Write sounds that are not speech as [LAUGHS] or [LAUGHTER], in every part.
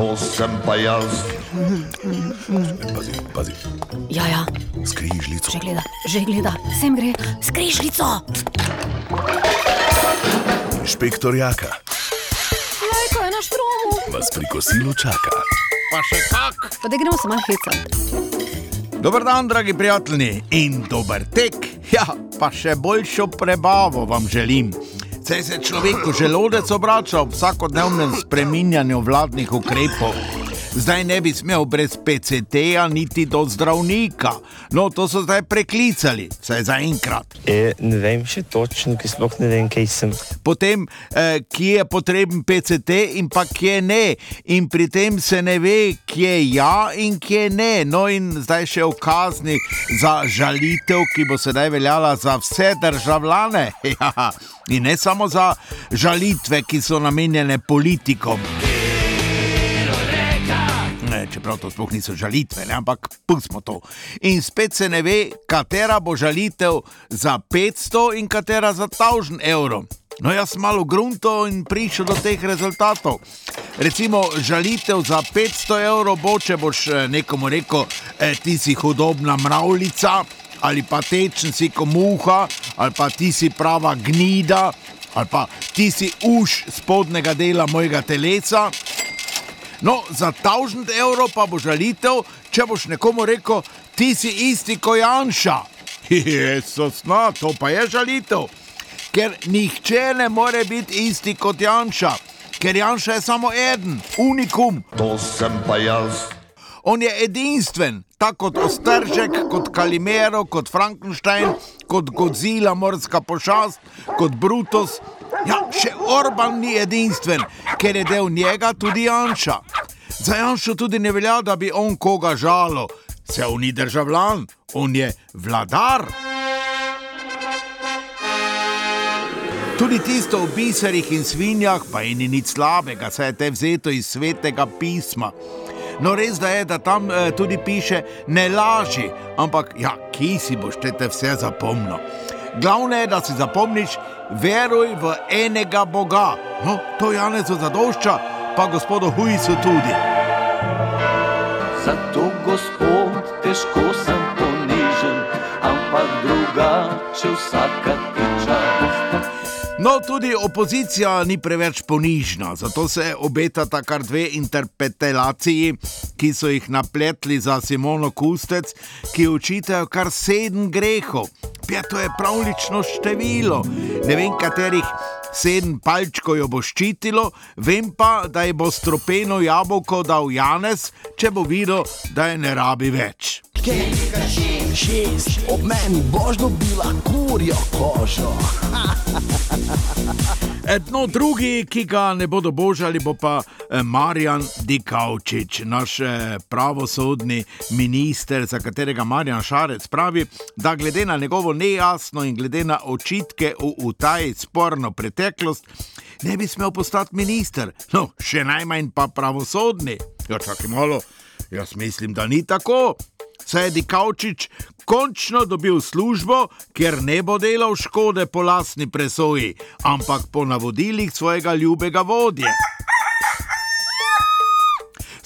to sem pa jaz. Pazi, pazi, Ja, ja, skrižljico. že gleda, že gleda, sem gre, skrižljico. Inšpektor Jaka Lajko je na štromu. vas pri kosilu čaka. Pa še kak. Pa da gremo se malo hecati. Dober dan, dragi prijatelji, in dober tek. Ja, pa še boljšo prebavo vam želim. Se človeku želodec obrača ob vsakodnevnem spreminjanju vladnih ukrepov. Zdaj ne bi smel brez PCT-ja niti do zdravnika. No, to so zdaj preklicali, vsaj za enkrat. E, ne vem še točno, ki sploh ne vem, kaj sem. Potem, eh, kje je potreben PCT in pa kje ne. In pri tem se ne ve, kje ja in kje ne. No in zdaj še v kazni za žalitev, ki bo sedaj veljala za vse državljane. [LAUGHS] Ja, in ne samo za žalitve, ki so namenjene politikom. Čeprav to sploh niso žalitve, ne, ampak pustimo to. In spet se ne ve, katera bo žalitev za 500 in katera za 1000 evrov. No, jaz malo grunto in prišel do teh rezultatov. Recimo, žalitev za 500 evrov bo, če boš eh, nekomu rekel, eh, ti si hudobna mravljica, ali pa tečen si kot muha, ali pa ti si prava gnida, ali pa ti si uš spodnjega dela mojega telesa. No, za 1000 evrov pa bo žalitev, če boš nekomu rekel, ti si isti kot Janša. [LAUGHS] Jezus, no, to pa je žalitev. Ker nihče ne more biti isti kot Janša, ker Janša je samo en, unikum. To sem pa jaz. On je edinstven, tako kot Ostržek, kot Kalimero, kot Frankenstein, kot Godzilla, morska pošast, kot Brutus. Ja, še Orban ni edinstven, ker je del njega tudi Janša. Za Janša tudi ne velja, da bi on koga žalo, se on ni državljan, on je vladar. Tudi tisto o biserih in svinjah, pa je ni nič slabega, saj je te vzeto iz svetega pisma. No, res da je, da tam eh, tudi piše: ne laži, ampak ja, ki si boš te vse zapomnil. Glavno je, da si zapomniš, veruj v enega Boga. No, to Janezu zadošča, pa gospodu Huisu tudi. Zato, gospod, težko sem ponižen, ampak drugače vsaka ti čast. No, tudi opozicija ni preveč ponižna, zato se obetata kar dve interpelaciji, ki so jih napletli za Simono Kustec, ki učitajo kar sedem grehov. Ja, to je pravlično število. Ne vem, katerih sedem palčkov jo bo ščitilo, vem pa, da ji bo stropeno jabolko dal Janez, če bo videl, da je ne rabi več. šest, ob meni boš dobila kurjo kožo. [LAUGHS] Edno drugi, ki ga ne bodo božali, bo pa eh, Marjan Dikaučič, naš eh, pravosodni minister, za katerega Marjan Šarec pravi, da glede na njegovo nejasno in glede na očitke v utaji sporno preteklost, ne bi smel postati minister, no, še najmanj pa pravosodni. Ja, čakaj malo, jaz mislim, da ni tako. Saj je Dikaučič končno dobil službo, kjer ne bo delal škode po lastni presoji, ampak po navodilih svojega ljubega vodje.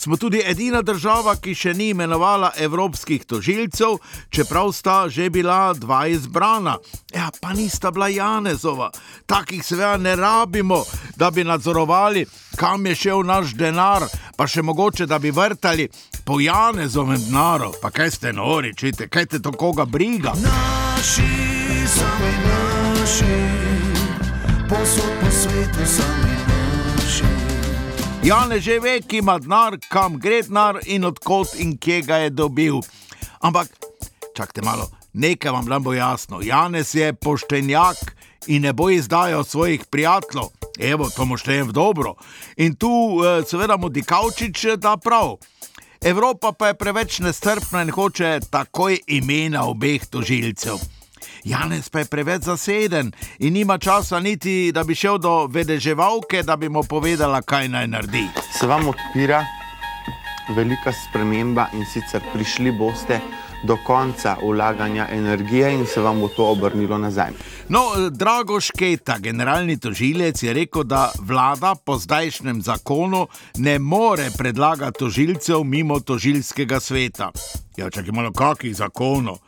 Smo tudi edina država, ki še ni imenovala evropskih tožilcev, čeprav sta že bila dva izbrana. Ja, pa nista bila Janezova. Takih seveda ne rabimo, da bi nadzorovali, kam je šel naš denar, pa še mogoče, da bi vrtali po Janezovem denaru. Pa kaj ste nori, čite, kaj te to koga briga? Naši, sami naši, posod po svetu sami naši. Janez že ve, ki ima denar, kam gre denar in odkot in kje ga je dobil. Ampak, čakajte malo, nekaj vam nam bo jasno. Janez je poštenjak in ne bo izdajal svojih prijateljev. Evo, to mu štejem v dobro. In tu, eh, seveda, mu Dikaučič eh, da prav. Evropa pa je preveč nestrpna in hoče takoj imena obeh tožilcev. Janez pa je preveč zaseden in nima časa niti, da bi šel do vedeževalke, da bi mu povedala, kaj naj naredi. se vam odpira velika sprememba in sicer prišli boste do konca vlaganja energije in se vam bo to obrnilo nazaj. No, Drago Šketa, generalni tožilec, je rekel, da vlada po zdajšnjem zakonu ne more predlagati tožilcev mimo tožilskega sveta. Ja, čakaj malo, kakih zakonov.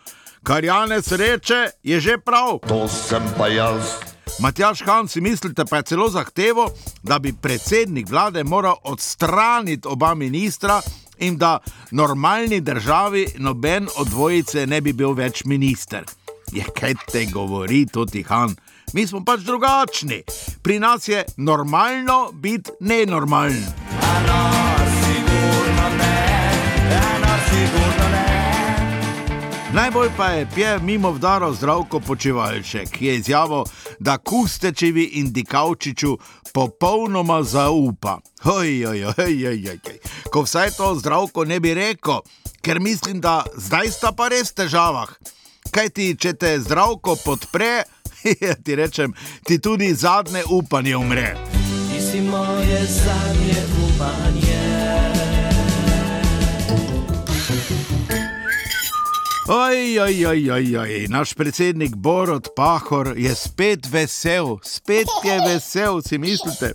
Kar Janez reče, je že prav. To sem pa jaz. Matjaš Han si mislite pa je celo zahtevo, da bi predsednik vlade moral odstraniti oba ministra in da normalni državi noben od dvojice ne bi bil več minister. Je kaj te govori, tudi Han. Mi smo pač drugačni. Pri nas je normalno biti nenormalen. Najbolj pa je pje mimo vdaro zdravko počivalček, ki je izjavil, da Kustečevi in Dikavčiču popolnoma zaupa. Oj, oj, oj, oj, oj, oj. Ko vsaj to zdravko ne bi rekel, ker mislim, da zdaj sta pa res v težavah. Kaj ti, če te zdravko podpre, [LAUGHS] ti rečem, ti tudi zadnje upanje umre. Ti si moje zadnje upanje. Oj, oj, oj, oj, oj, naš predsednik Borod Pahor je spet vesel, spet je vesel, si mislite.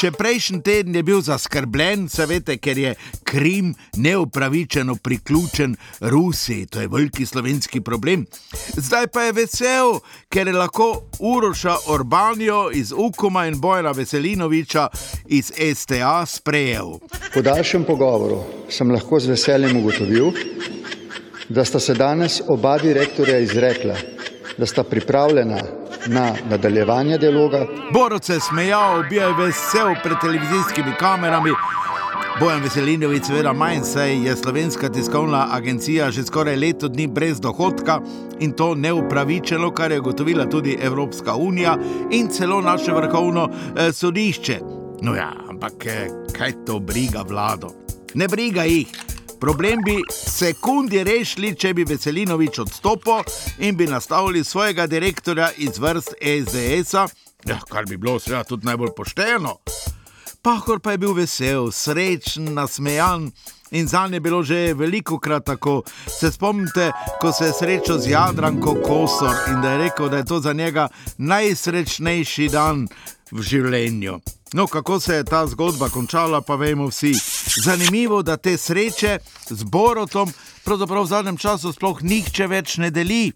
Še prejšnji teden je bil zaskrbljen, seveda, ker je Krim neupravičeno priključen Rusiji, to je veliki slovenski problem. Zdaj pa je vesel, ker je lahko Uroša Orbanijo iz Ukuma in Bojana Veselinoviča iz STA sprejel. Po daljšem pogovoru sem lahko z veseljem ugotovil, da sta se danes oba direktorja izrekla, da sta pripravljena na nadaljevanje dialoga. Borod se je smejal, bil je vesel pred televizijskimi kamerami. Bojan Veselinovič, seveda manj, saj je slovenska tiskovna agencija že skoraj leto dni brez dohodka in to neupravičeno, kar je ugotovila tudi Evropska unija in celo naše vrhovno eh, sodišče. No ja, ampak eh, kaj to briga vlado? Ne briga jih. Problem bi sekundi rešili, če bi Veselinovič odstopil in bi nastavili svojega direktorja iz vrst SDS-a, ja, kar bi bilo seveda tudi najbolj pošteno. Pahor pa je bil vesel, srečen, nasmejan in za nje je bilo že veliko krat tako. Se spomnite, ko se je srečal z Jadranko Kosor in da je rekel, da je to za njega najsrečnejši dan v življenju. No, kako se je ta zgodba končala, pa vemo vsi. Zanimivo, da te sreče z Borotom pravzaprav v zadnjem času sploh nihče več ne deli.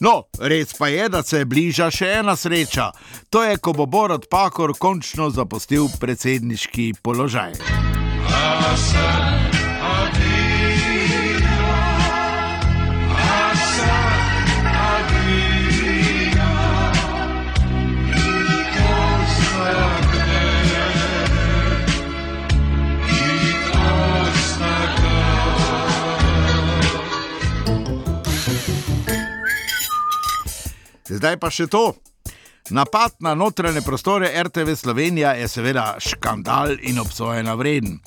No, res pa je, da se bliža še ena sreča. To je, ko bo Borod Pakor končno zapustil predsedniški položaj. Zdaj pa še to. Napad na notranje prostore RTV Slovenija je seveda škandal in obsojena vreden.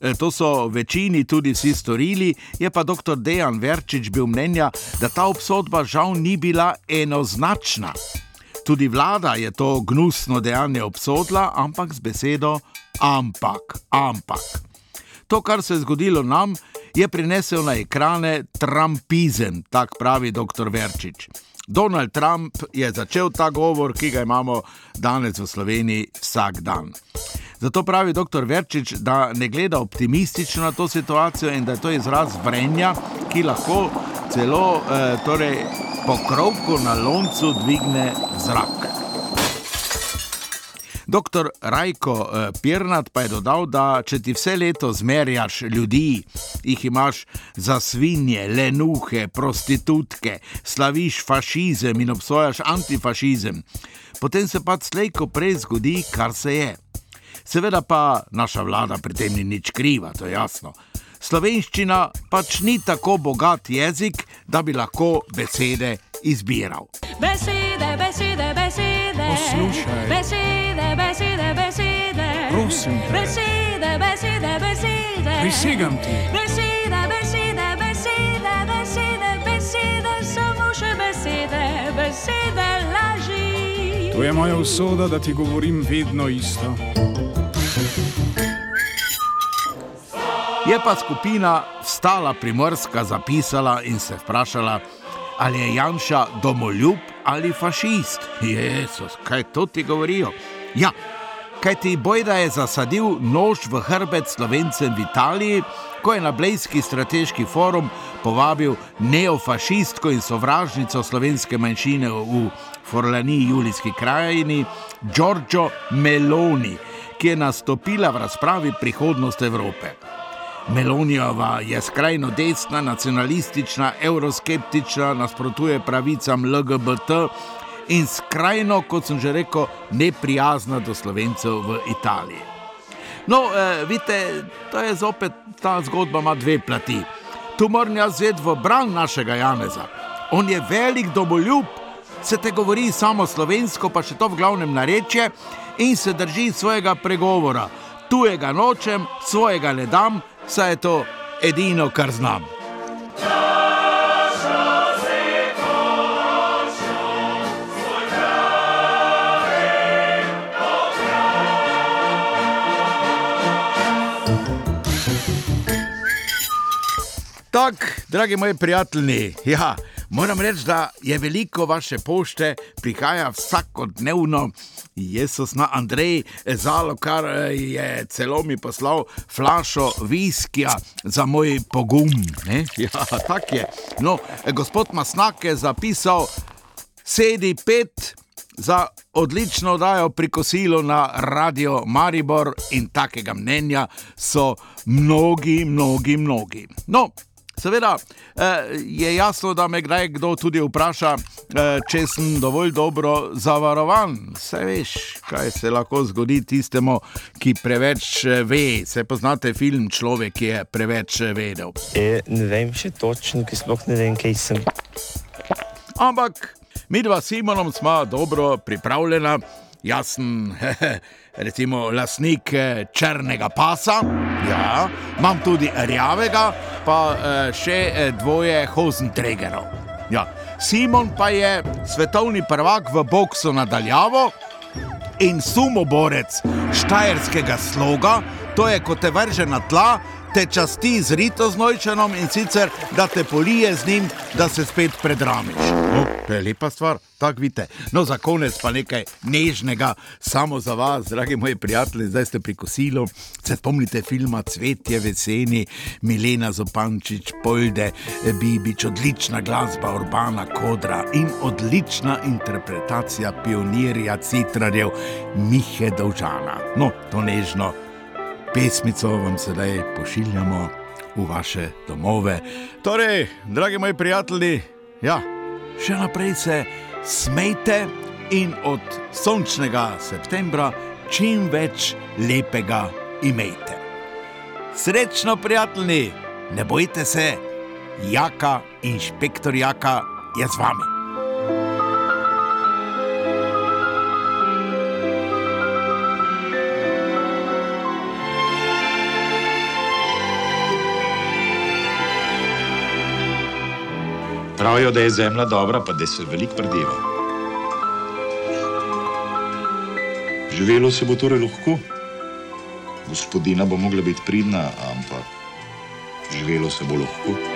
E, To so večini tudi vsi storili, je pa dr. Dejan Verčič bil mnenja, da ta obsodba žal ni bila enoznačna. Tudi vlada je to gnusno dejanje obsodila, ampak z besedo ampak, ampak. To, kar se je zgodilo nam, je prinesel na ekrane Trumpizem, tako pravi dr. Verčič. Donald Trump je začel ta govor, ki ga imamo danes v Sloveniji vsak dan. Zato pravi dr. Verčič, da ne gleda optimistično na to situacijo in da je to izraz vrenja, ki lahko celo eh, torej, pokrovko na loncu dvigne zrak. Dr. Rajko eh, Pirnat pa je dodal, da če ti vse leto zmerjaš ljudi, jih imaš za svinje, lenuhe, prostitutke, slaviš fašizem in obsojaš antifašizem, potem se pač slejko prej zgodi, kar se je. Seveda pa naša vlada pri tem ni nič kriva, to je jasno. Slovenščina pač ni tako bogat jezik, da bi lahko besede izbiral. Besede, besede. Poslušaj. Besede, besede, besede. Prosim te. Besede, besede, besede. Prisegam ti. Besede, besede, besede, besede, besede, samo še besede, besede laži. To je moja usoda, da ti govorim vedno isto. Je pa skupina Vstala Primorska zapisala in se vprašala, ali je Janša domoljub ali fašist. Jezus, kaj to ti govorijo? Ja, kaj ti bojda je zasadil nož v hrbet slovencem v Italiji, ko je na Blejski strateški forum povabil neofašistko in sovražnico slovenske manjšine v Forlani, Julijski krajini, Giorgio Meloni, ki je nastopila v razpravi Prihodnost Evrope. Melonijova je skrajno desna, nacionalistična, euroskeptična, nasprotuje pravicam LGBT in skrajno, kot sem že rekel, neprijazna do slovencev v Italiji. No, eh, vidite, to je zopet ta zgodba, ima dve plati. Tu moram jaz zveti v bran našega Janeza. On je velik domoljub, se te govori samo slovensko, pa še to v glavnem narečje in se drži svojega pregovora. Tujega nočem, svojega ne dam, saj je to edino, kar znam. Tako, dragi moji prijatelji, ja, moram reči, da je veliko vaše pošte, prihaja vsakodnevno. Jezus na Andrej, zalo, kar je celo mi poslal flašo viskija za moj pogum. Ne? [LAUGHS] Ja, tako je. No, gospod Masnak je zapisal, sedi pet za odlično oddajo pri kosilu na Radio Maribor in takega mnenja so mnogi, mnogi, mnogi. No, Seveda eh, je jasno, da me kdaj kdo tudi vpraša, eh, če sem dovolj dobro zavarovan. Vse veš, kaj se lahko zgodi tistemu, ki preveč eh, ve. Se poznate film Človek, ki je preveč vedel. E, ne vem še točno, ki sploh ne vem, kaj sem. Ampak mi dva s Simonom smo dobro pripravljena. Jaz sem, [LAUGHS] recimo, lasnik eh, črnega pasa, ja, imam tudi rjavega, pa eh, še eh, dvoje hozentregerov. Ja. Simon pa je svetovni prvak v boksu nadaljavo in sumoborec štajerskega sloga, to je kot te vrže na tla. Te časti z rito znojčanom in sicer, da te polije z njim, da se spet predramiš. To je lepa stvar, tako vidite. No, za konec pa nekaj nežnega, samo za vas, dragi moji prijatelji, zdaj ste pri kosilu. Se spomnite filma Cvetje v jeseni, Milena Zopančič, Polde, Bibič, odlična glasba Urbana Kodra in odlična interpretacija pionirja citrarjev Mihe Dovžana. No, to nežno pesmico vam sedaj pošiljamo v vaše domove. Torej, dragi moji prijatelji, ja, še naprej se smejte in od sončnega septembra čim več lepega imejte. Srečno, prijatelji, ne bojte se, jaka inšpektor jaka je z vami. Pravijo, da je zemlja dobra, pa da se veliko predeva. Živelo se bo torej lahko. Gospodina bo mogla biti pridna, ampak živelo se bo lahko.